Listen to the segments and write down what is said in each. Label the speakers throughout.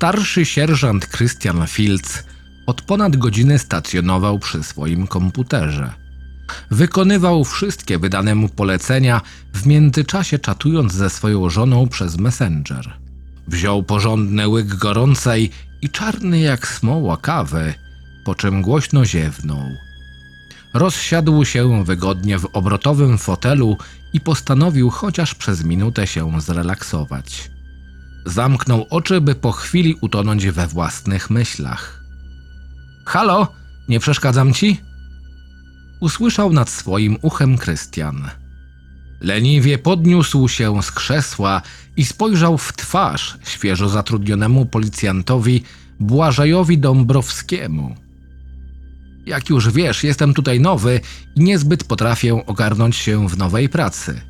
Speaker 1: Starszy sierżant Christian Fields od ponad godziny stacjonował przy swoim komputerze. Wykonywał wszystkie wydane mu polecenia, w międzyczasie czatując ze swoją żoną przez Messenger. Wziął porządny łyk gorącej i czarny jak smoła kawy, po czym głośno ziewnął. Rozsiadł się wygodnie w obrotowym fotelu i postanowił chociaż przez minutę się zrelaksować. Zamknął oczy, by po chwili utonąć we własnych myślach. Halo, nie przeszkadzam ci? Usłyszał nad swoim uchem Krystian. Leniwie podniósł się z krzesła i spojrzał w twarz świeżo zatrudnionemu policjantowi Błażejowi Dąbrowskiemu. Jak już wiesz, jestem tutaj nowy i niezbyt potrafię ogarnąć się w nowej pracy.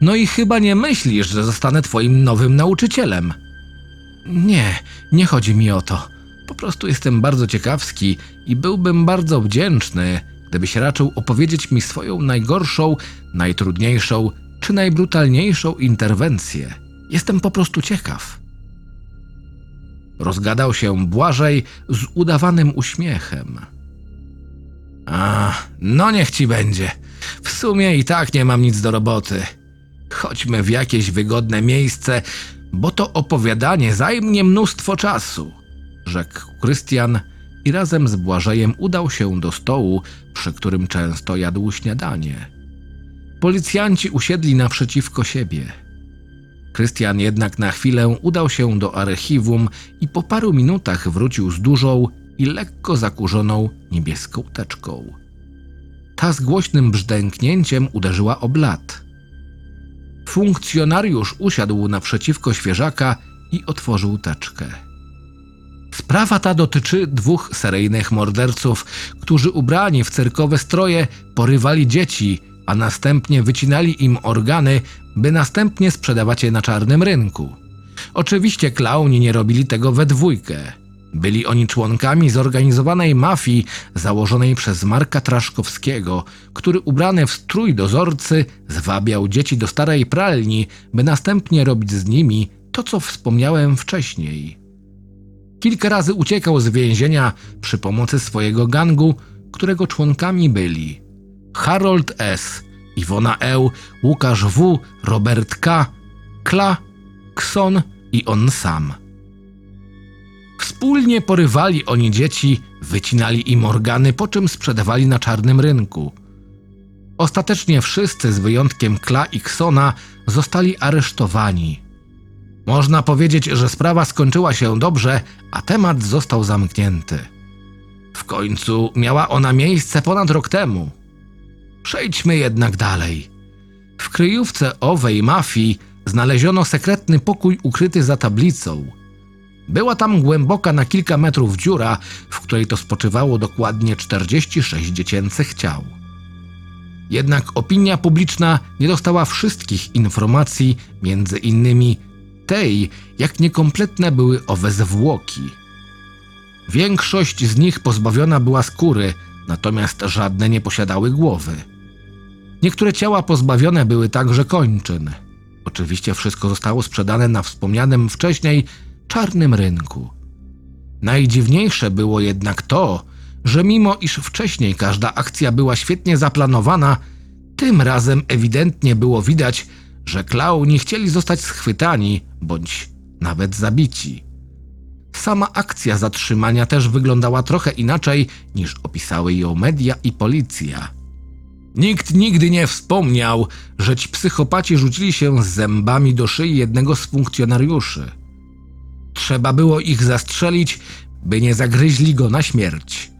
Speaker 1: No i chyba nie myślisz, że zostanę twoim nowym nauczycielem. Nie, nie chodzi mi o to. Po prostu jestem bardzo ciekawski i byłbym bardzo wdzięczny, gdybyś raczył opowiedzieć mi swoją najgorszą, najtrudniejszą czy najbrutalniejszą interwencję. Jestem po prostu ciekaw. Rozgadał się Błażej z udawanym uśmiechem. A, no niech ci będzie. W sumie i tak nie mam nic do roboty. Chodźmy w jakieś wygodne miejsce, bo to opowiadanie zajmie mnóstwo czasu, rzekł Krystian i razem z Błażejem udał się do stołu, przy którym często jadł śniadanie. Policjanci usiedli naprzeciwko siebie. Krystian jednak na chwilę udał się do archiwum i po paru minutach wrócił z dużą i lekko zakurzoną niebieską teczką. Ta z głośnym brzdęknięciem uderzyła o blat. Funkcjonariusz usiadł naprzeciwko świeżaka i otworzył teczkę. Sprawa ta dotyczy dwóch seryjnych morderców, którzy ubrani w cyrkowe stroje porywali dzieci, a następnie wycinali im organy, by następnie sprzedawać je na czarnym rynku. Oczywiście klauni nie robili tego we dwójkę. Byli oni członkami zorganizowanej mafii założonej przez Marka Traszkowskiego, który ubrany w strój dozorcy zwabiał dzieci do starej pralni, by następnie robić z nimi to, co wspomniałem wcześniej. Kilka razy uciekał z więzienia przy pomocy swojego gangu, którego członkami byli Harold S., Iwona E., Łukasz W., Robert K., Kla, Kson i on sam. Wspólnie porywali oni dzieci, wycinali im organy, po czym sprzedawali na czarnym rynku. Ostatecznie wszyscy, z wyjątkiem Kla i Ksona, zostali aresztowani. Można powiedzieć, że sprawa skończyła się dobrze, a temat został zamknięty. W końcu miała ona miejsce ponad rok temu. Przejdźmy jednak dalej. W kryjówce owej mafii znaleziono sekretny pokój ukryty za tablicą. Była tam głęboka na kilka metrów dziura, w której to spoczywało dokładnie 46 dziecięcych ciał. Jednak opinia publiczna nie dostała wszystkich informacji, między innymi tej, jak niekompletne były owe zwłoki. Większość z nich pozbawiona była skóry, natomiast żadne nie posiadały głowy. Niektóre ciała pozbawione były także kończyn. Oczywiście wszystko zostało sprzedane na wspomnianym wcześniej czarnym rynku. Najdziwniejsze było jednak to, że mimo iż wcześniej każda akcja była świetnie zaplanowana, tym razem ewidentnie było widać, że klauni chcieli zostać schwytani bądź nawet zabici. Sama akcja zatrzymania też wyglądała trochę inaczej niż opisały ją media i policja. Nikt nigdy nie wspomniał, że ci psychopaci rzucili się z zębami do szyi jednego z funkcjonariuszy. Trzeba było ich zastrzelić, by nie zagryźli go na śmierć.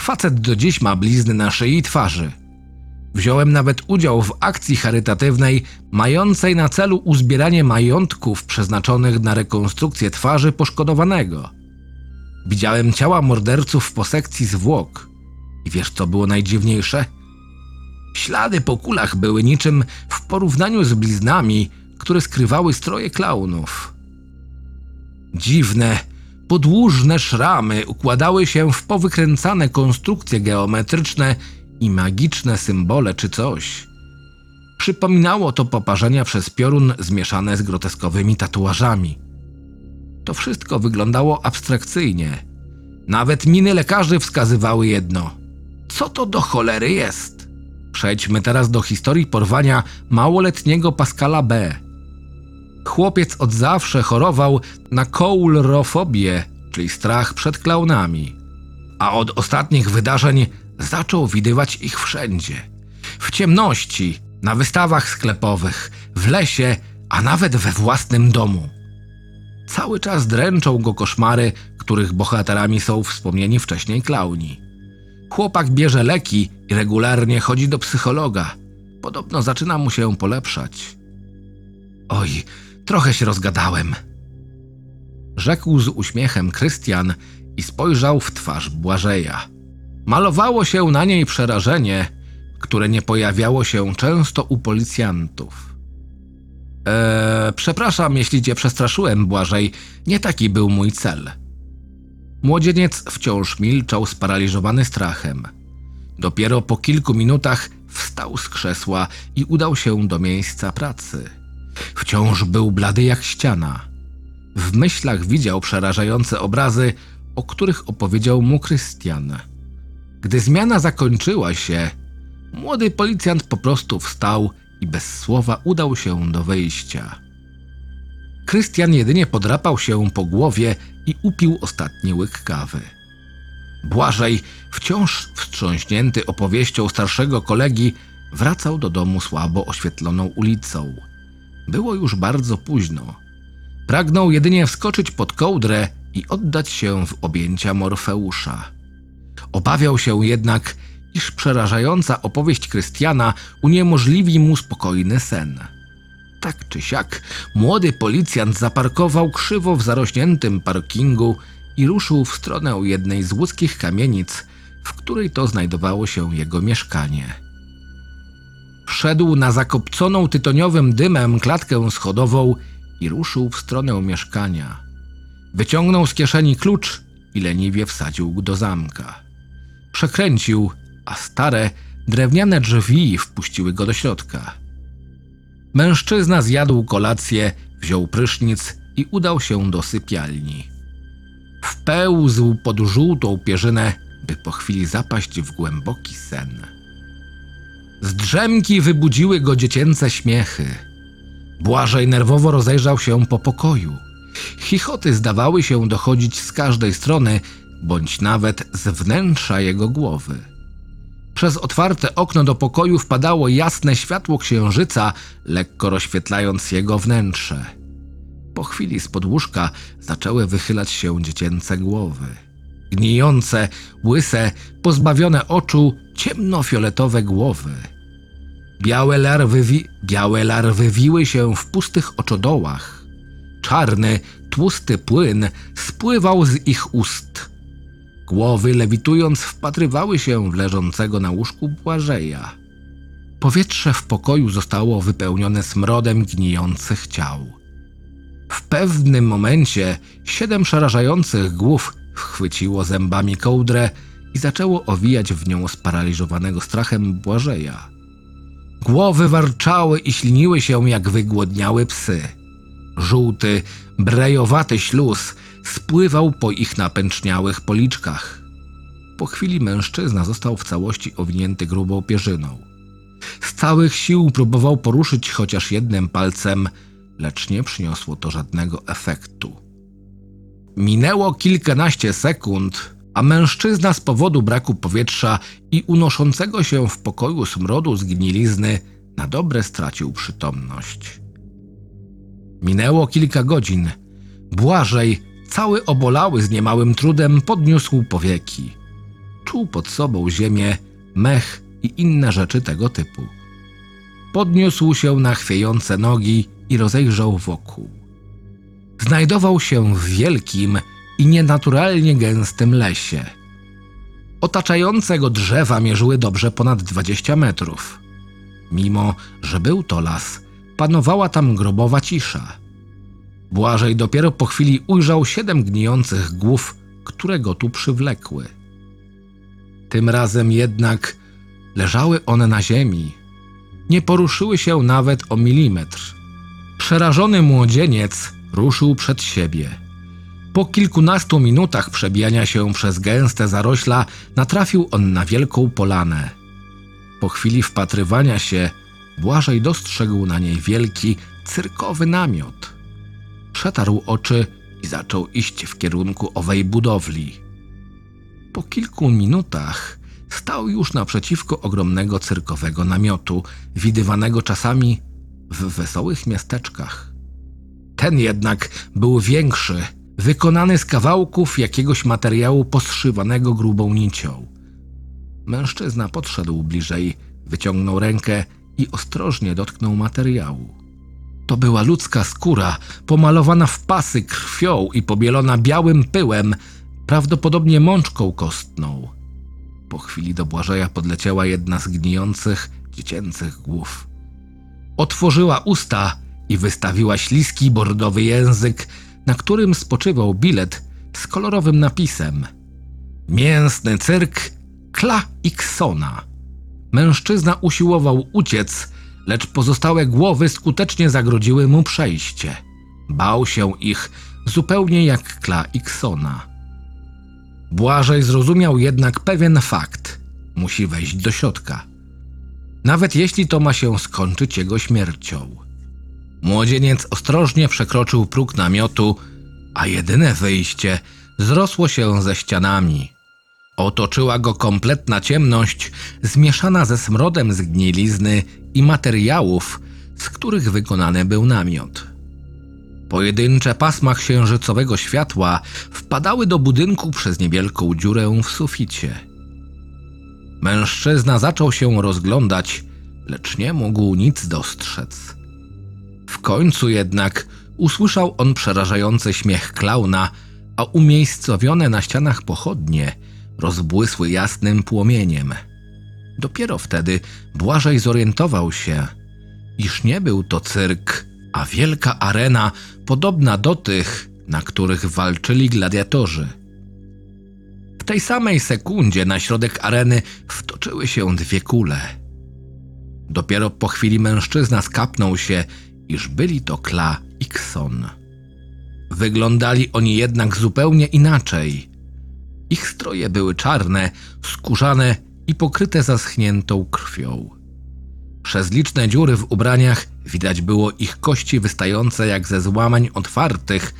Speaker 1: Facet do dziś ma blizny na szyi i twarzy. Wziąłem nawet udział w akcji charytatywnej mającej na celu uzbieranie majątków przeznaczonych na rekonstrukcję twarzy poszkodowanego. Widziałem ciała morderców po sekcji zwłok. I wiesz, co było najdziwniejsze? Ślady po kulach były niczym w porównaniu z bliznami, które skrywały stroje klaunów. Dziwne, podłużne szramy układały się w powykręcane konstrukcje geometryczne i magiczne symbole czy coś. Przypominało to poparzenia przez piorun zmieszane z groteskowymi tatuażami. To wszystko wyglądało abstrakcyjnie. Nawet miny lekarzy wskazywały jedno. Co to do cholery jest? Przejdźmy teraz do historii porwania małoletniego Pascala B. Chłopiec od zawsze chorował na koulrofobię, czyli strach przed klaunami. A od ostatnich wydarzeń zaczął widywać ich wszędzie. W ciemności, na wystawach sklepowych, w lesie, a nawet we własnym domu. Cały czas dręczą go koszmary, których bohaterami są wspomnieni wcześniej klauni. Chłopak bierze leki i regularnie chodzi do psychologa. Podobno zaczyna mu się polepszać. Oj, trochę się rozgadałem. Rzekł z uśmiechem Krystian i spojrzał w twarz Błażeja. Malowało się na niej przerażenie, które nie pojawiało się często u policjantów. Eee, przepraszam, jeśli cię przestraszyłem, Błażej. Nie taki był mój cel. Młodzieniec wciąż milczał sparaliżowany strachem. Dopiero po kilku minutach wstał z krzesła i udał się do miejsca pracy. Wciąż był blady jak ściana. W myślach widział przerażające obrazy, o których opowiedział mu Krystian. Gdy zmiana zakończyła się, młody policjant po prostu wstał i bez słowa udał się do wejścia. Krystian jedynie podrapał się po głowie i upił ostatni łyk kawy. Błażej, wciąż wstrząśnięty opowieścią starszego kolegi, wracał do domu słabo oświetloną ulicą. Było już bardzo późno. Pragnął jedynie wskoczyć pod kołdrę i oddać się w objęcia Morfeusza. Obawiał się jednak, iż przerażająca opowieść Krystiana uniemożliwi mu spokojny sen. Tak czy siak, młody policjant zaparkował krzywo w zarośniętym parkingu i ruszył w stronę jednej z łódzkich kamienic, w której to znajdowało się jego mieszkanie. Wszedł na zakopconą tytoniowym dymem klatkę schodową i ruszył w stronę mieszkania. Wyciągnął z kieszeni klucz i leniwie wsadził go do zamka. Przekręcił, a stare, drewniane drzwi wpuściły go do środka. Mężczyzna zjadł kolację, wziął prysznic i udał się do sypialni. Wpełzł pod żółtą pierzynę, by po chwili zapaść w głęboki sen. Z drzemki wybudziły go dziecięce śmiechy. Błażej nerwowo rozejrzał się po pokoju. Chichoty zdawały się dochodzić z każdej strony, bądź nawet z wnętrza jego głowy. Przez otwarte okno do pokoju wpadało jasne światło księżyca, lekko rozświetlając jego wnętrze. Po chwili z łóżka zaczęły wychylać się dziecięce głowy. Gnijące, łyse, pozbawione oczu, ciemnofioletowe głowy. Białe larwy, wi- białe larwy wiły się w pustych oczodołach. Czarny, tłusty płyn spływał z ich ust. Głowy lewitując wpatrywały się w leżącego na łóżku Błażeja. Powietrze w pokoju zostało wypełnione smrodem gnijących ciał. W pewnym momencie siedem przerażających głów chwyciło zębami kołdrę i zaczęło owijać w nią sparaliżowanego strachem Błażeja. Głowy warczały i śliniły się jak wygłodniałe psy. Żółty, brejowaty śluz spływał po ich napęczniałych policzkach. Po chwili mężczyzna został w całości owinięty grubą pierzyną. Z całych sił próbował poruszyć chociaż jednym palcem, lecz nie przyniosło to żadnego efektu. Minęło kilkanaście sekund, a mężczyzna z powodu braku powietrza i unoszącego się w pokoju smrodu zgnilizny na dobre stracił przytomność. Minęło kilka godzin. Błażej, cały obolały z niemałym trudem, podniósł powieki. Czuł pod sobą ziemię, mech i inne rzeczy tego typu. Podniósł się na chwiejące nogi i rozejrzał wokół. Znajdował się w wielkim i nienaturalnie gęstym lesie. Otaczające go drzewa mierzyły dobrze ponad 20 metrów. Mimo, że był to las, panowała tam grobowa cisza. Błażej dopiero po chwili ujrzał siedem gnijących głów, które go tu przywlekły. Tym razem jednak leżały one na ziemi. Nie poruszyły się nawet o milimetr. Przerażony młodzieniec ruszył przed siebie. Po kilkunastu minutach przebijania się przez gęste zarośla natrafił on na wielką polanę. Po chwili wpatrywania się Błażej dostrzegł na niej wielki, cyrkowy namiot. Przetarł oczy i zaczął iść w kierunku owej budowli. Po kilku minutach stał już naprzeciwko ogromnego cyrkowego namiotu, widywanego czasami w wesołych miasteczkach. Ten jednak był większy, wykonany z kawałków jakiegoś materiału poszywanego grubą nicią. Mężczyzna podszedł bliżej, wyciągnął rękę i ostrożnie dotknął materiału. To była ludzka skóra, pomalowana w pasy krwią i pobielona białym pyłem, prawdopodobnie mączką kostną. Po chwili do Błażeja podleciała jedna z gnijących, dziecięcych głów. Otworzyła usta i wystawiła śliski bordowy język, na którym spoczywał bilet z kolorowym napisem Mięsny cyrk Kla Iksona. Mężczyzna usiłował uciec, lecz pozostałe głowy skutecznie zagrodziły mu przejście. Bał się ich zupełnie jak Kla Iksona. Błażej zrozumiał jednak pewien fakt. Musi wejść do środka. Nawet jeśli to ma się skończyć jego śmiercią. Młodzieniec ostrożnie przekroczył próg namiotu, a jedyne wyjście zrosło się ze ścianami. Otoczyła go kompletna ciemność, zmieszana ze smrodem zgnilizny i materiałów, z których wykonany był namiot. Pojedyncze pasma księżycowego światła wpadały do budynku przez niewielką dziurę w suficie. Mężczyzna zaczął się rozglądać, lecz nie mógł nic dostrzec. Końcu jednak usłyszał on przerażający śmiech klauna, a umiejscowione na ścianach pochodnie rozbłysły jasnym płomieniem. Dopiero wtedy Błażej zorientował się, iż nie był to cyrk, a wielka arena podobna do tych, na których walczyli gladiatorzy. W tej samej sekundzie na środek areny wtoczyły się dwie kule. Dopiero po chwili mężczyzna skapnął się, iż byli to Kla i Kson. Wyglądali oni jednak zupełnie inaczej. Ich stroje były czarne, skórzane i pokryte zaschniętą krwią. Przez liczne dziury w ubraniach widać było ich kości wystające jak ze złamań otwartych.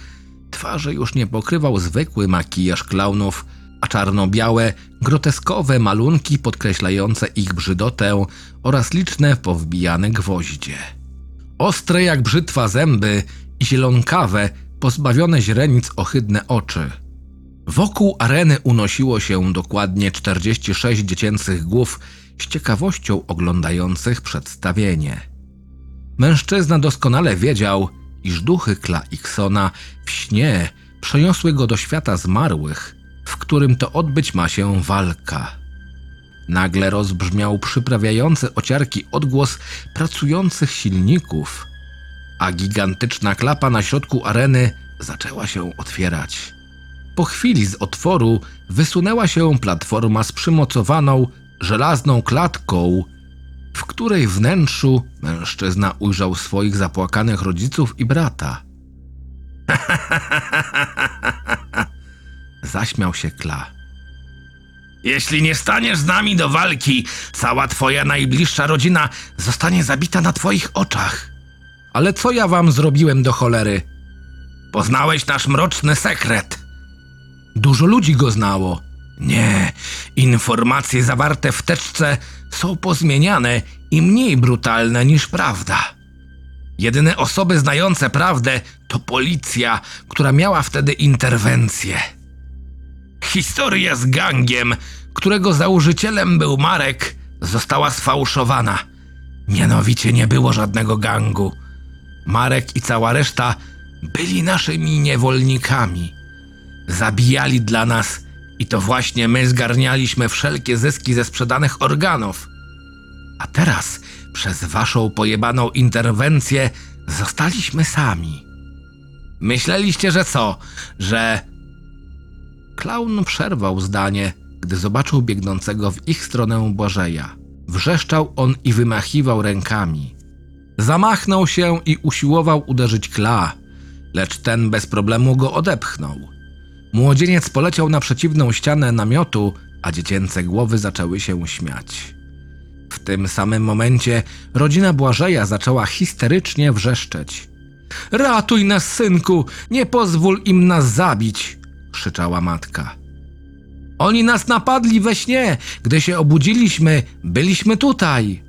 Speaker 1: Twarze już nie pokrywał zwykły makijaż klaunów, a czarno-białe, groteskowe malunki podkreślające ich brzydotę oraz liczne powbijane gwoździe. Ostre jak brzytwa zęby i zielonkawe, pozbawione źrenic ohydne oczy. Wokół areny unosiło się dokładnie 46 dziecięcych głów z ciekawością oglądających przedstawienie. Mężczyzna doskonale wiedział, iż duchy Kla Iksona w śnie przeniosły go do świata zmarłych, w którym to odbyć ma się walka. Nagle rozbrzmiał przyprawiający ociarki odgłos pracujących silników, a gigantyczna klapa na środku areny zaczęła się otwierać. Po chwili z otworu wysunęła się platforma z przymocowaną żelazną klatką, w której wnętrzu mężczyzna ujrzał swoich zapłakanych rodziców i brata. Zaśmiał się Kla. Jeśli nie staniesz z nami do walki, cała twoja najbliższa rodzina zostanie zabita na twoich oczach. Ale co ja wam zrobiłem do cholery? Poznałeś nasz mroczny sekret. Dużo ludzi go znało. Nie, informacje zawarte w teczce są pozmieniane i mniej brutalne niż prawda. Jedyne osoby znające prawdę to policja, która miała wtedy interwencję. Historia z gangiem, którego założycielem był Marek, została sfałszowana. Mianowicie nie było żadnego gangu. Marek i cała reszta byli naszymi niewolnikami. Zabijali dla nas i to właśnie my zgarnialiśmy wszelkie zyski ze sprzedanych organów. A teraz, przez waszą pojebaną interwencję, zostaliśmy sami. Myśleliście, że co? Że. Klaun przerwał zdanie, gdy zobaczył biegnącego w ich stronę Błażeja. Wrzeszczał on i wymachiwał rękami. Zamachnął się i usiłował uderzyć Kla, lecz ten bez problemu go odepchnął. Młodzieniec poleciał na przeciwną ścianę namiotu, a dziecięce głowy zaczęły się śmiać. W tym samym momencie rodzina Błażeja zaczęła histerycznie wrzeszczeć. Ratuj nas, synku! Nie pozwól im nas zabić! Krzyczała matka. Oni nas napadli we śnie. Gdy się obudziliśmy, byliśmy tutaj.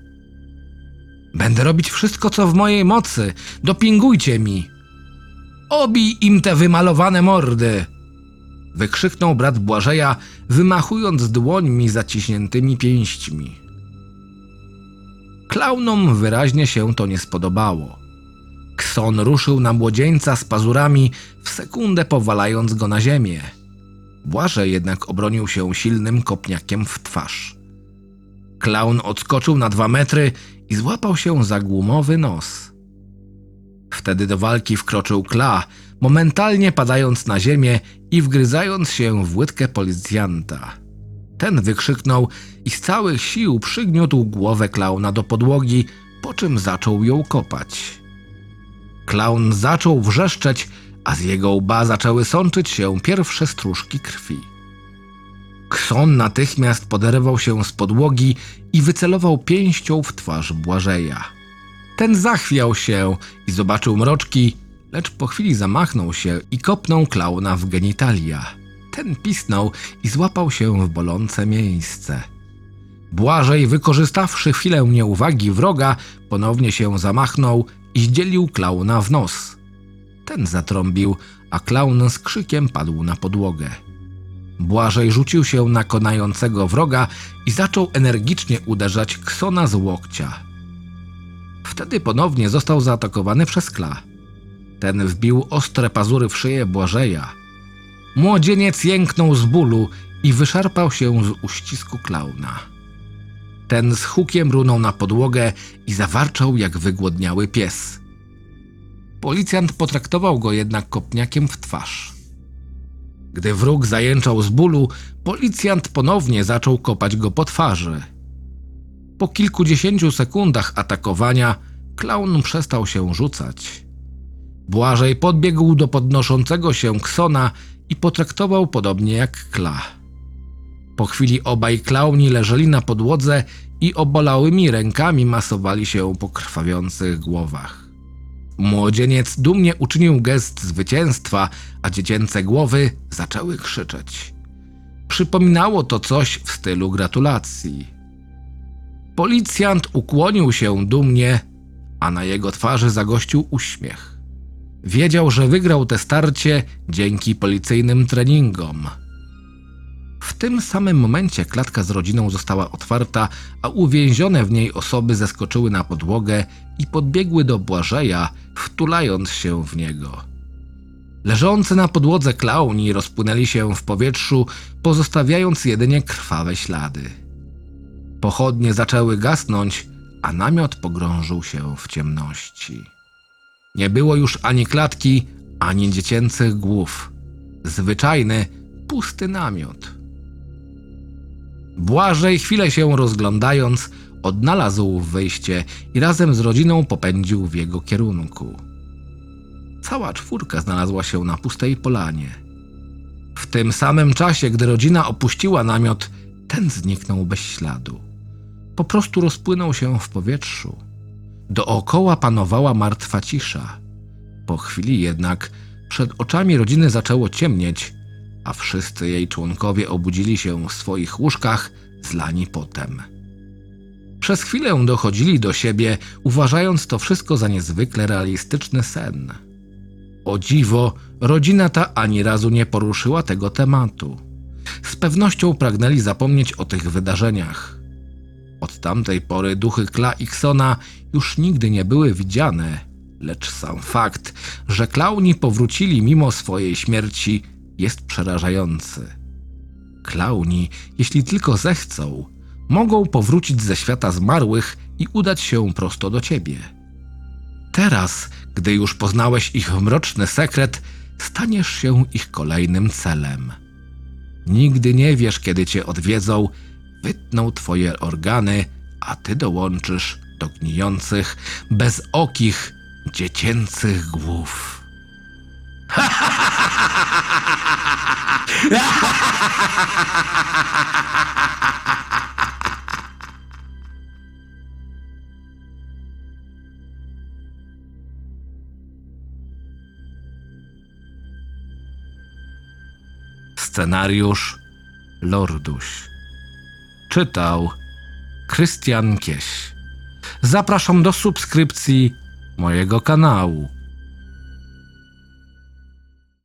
Speaker 1: Będę robić wszystko, co w mojej mocy. Dopingujcie mi. Obij im te wymalowane mordy! Wykrzyknął brat Błażeja, wymachując dłońmi zaciśniętymi pięśćmi. Klaunom wyraźnie się to nie spodobało. Kson ruszył na młodzieńca z pazurami, w sekundę powalając go na ziemię. Błażej jednak obronił się silnym kopniakiem w twarz. Klaun odskoczył na dwa metry i złapał się za głumowy nos. Wtedy do walki wkroczył Kla, momentalnie padając na ziemię i wgryzając się w łydkę policjanta. Ten wykrzyknął i z całych sił przygniótł głowę klauna do podłogi, po czym zaczął ją kopać. Klaun zaczął wrzeszczeć, a z jego łba zaczęły sączyć się pierwsze stróżki krwi. Kson natychmiast poderwał się z podłogi i wycelował pięścią w twarz Błażeja. Ten zachwiał się i zobaczył mroczki, lecz po chwili zamachnął się i kopnął klauna w genitalia. Ten pisnął i złapał się w bolące miejsce. Błażej, wykorzystawszy chwilę nieuwagi wroga, ponownie się zamachnął i zdzielił klauna w nos. Ten zatrąbił, a klaun z krzykiem padł na podłogę. Błażej rzucił się na konającego wroga i zaczął energicznie uderzać Ksona z łokcia. Wtedy ponownie został zaatakowany przez Kla. Ten wbił ostre pazury w szyję Błażeja. Młodzieniec jęknął z bólu i wyszarpał się z uścisku klauna. Ten z hukiem runął na podłogę i zawarczał jak wygłodniały pies. Policjant potraktował go jednak kopniakiem w twarz. Gdy wróg zajęczał z bólu, policjant ponownie zaczął kopać go po twarzy. Po kilkudziesięciu sekundach atakowania klaun przestał się rzucać. Błażej podbiegł do podnoszącego się Ksona i potraktował podobnie jak Kla. Po chwili obaj klauni leżeli na podłodze i obolałymi rękami masowali się po krwawiących głowach. Młodzieniec dumnie uczynił gest zwycięstwa, a dziecięce głowy zaczęły krzyczeć. Przypominało to coś w stylu gratulacji. Policjant ukłonił się dumnie, a na jego twarzy zagościł uśmiech. Wiedział, że wygrał te starcie dzięki policyjnym treningom. W tym samym momencie klatka z rodziną została otwarta, a uwięzione w niej osoby zeskoczyły na podłogę i podbiegły do Błażeja, wtulając się w niego. Leżący na podłodze klauni rozpłynęli się w powietrzu, pozostawiając jedynie krwawe ślady. Pochodnie zaczęły gasnąć, a namiot pogrążył się w ciemności. Nie było już ani klatki, ani dziecięcych głów. Zwyczajny, pusty namiot. Błażej, chwilę się rozglądając, odnalazł wyjście i razem z rodziną popędził w jego kierunku. Cała czwórka znalazła się na pustej polanie. W tym samym czasie, gdy rodzina opuściła namiot, ten zniknął bez śladu. Po prostu rozpłynął się w powietrzu. Dookoła panowała martwa cisza. Po chwili jednak przed oczami rodziny zaczęło ciemnieć, a wszyscy jej członkowie obudzili się w swoich łóżkach zlani potem. Przez chwilę dochodzili do siebie, uważając to wszystko za niezwykle realistyczny sen. O dziwo, rodzina ta ani razu nie poruszyła tego tematu. Z pewnością pragnęli zapomnieć o tych wydarzeniach. Od tamtej pory duchy Kla i Ksona już nigdy nie były widziane, lecz sam fakt, że klauni powrócili mimo swojej śmierci, jest przerażający. Klauni, jeśli tylko zechcą, mogą powrócić ze świata zmarłych i udać się prosto do ciebie. Teraz, gdy już poznałeś ich mroczny sekret, staniesz się ich kolejnym celem. Nigdy nie wiesz, kiedy cię odwiedzą, wytną twoje organy, a ty dołączysz do gnijących, bezokich, dziecięcych głów. Ha! Scenariusz Lorduś. Czytał Krystian Kieś. Zapraszam do subskrypcji mojego kanału.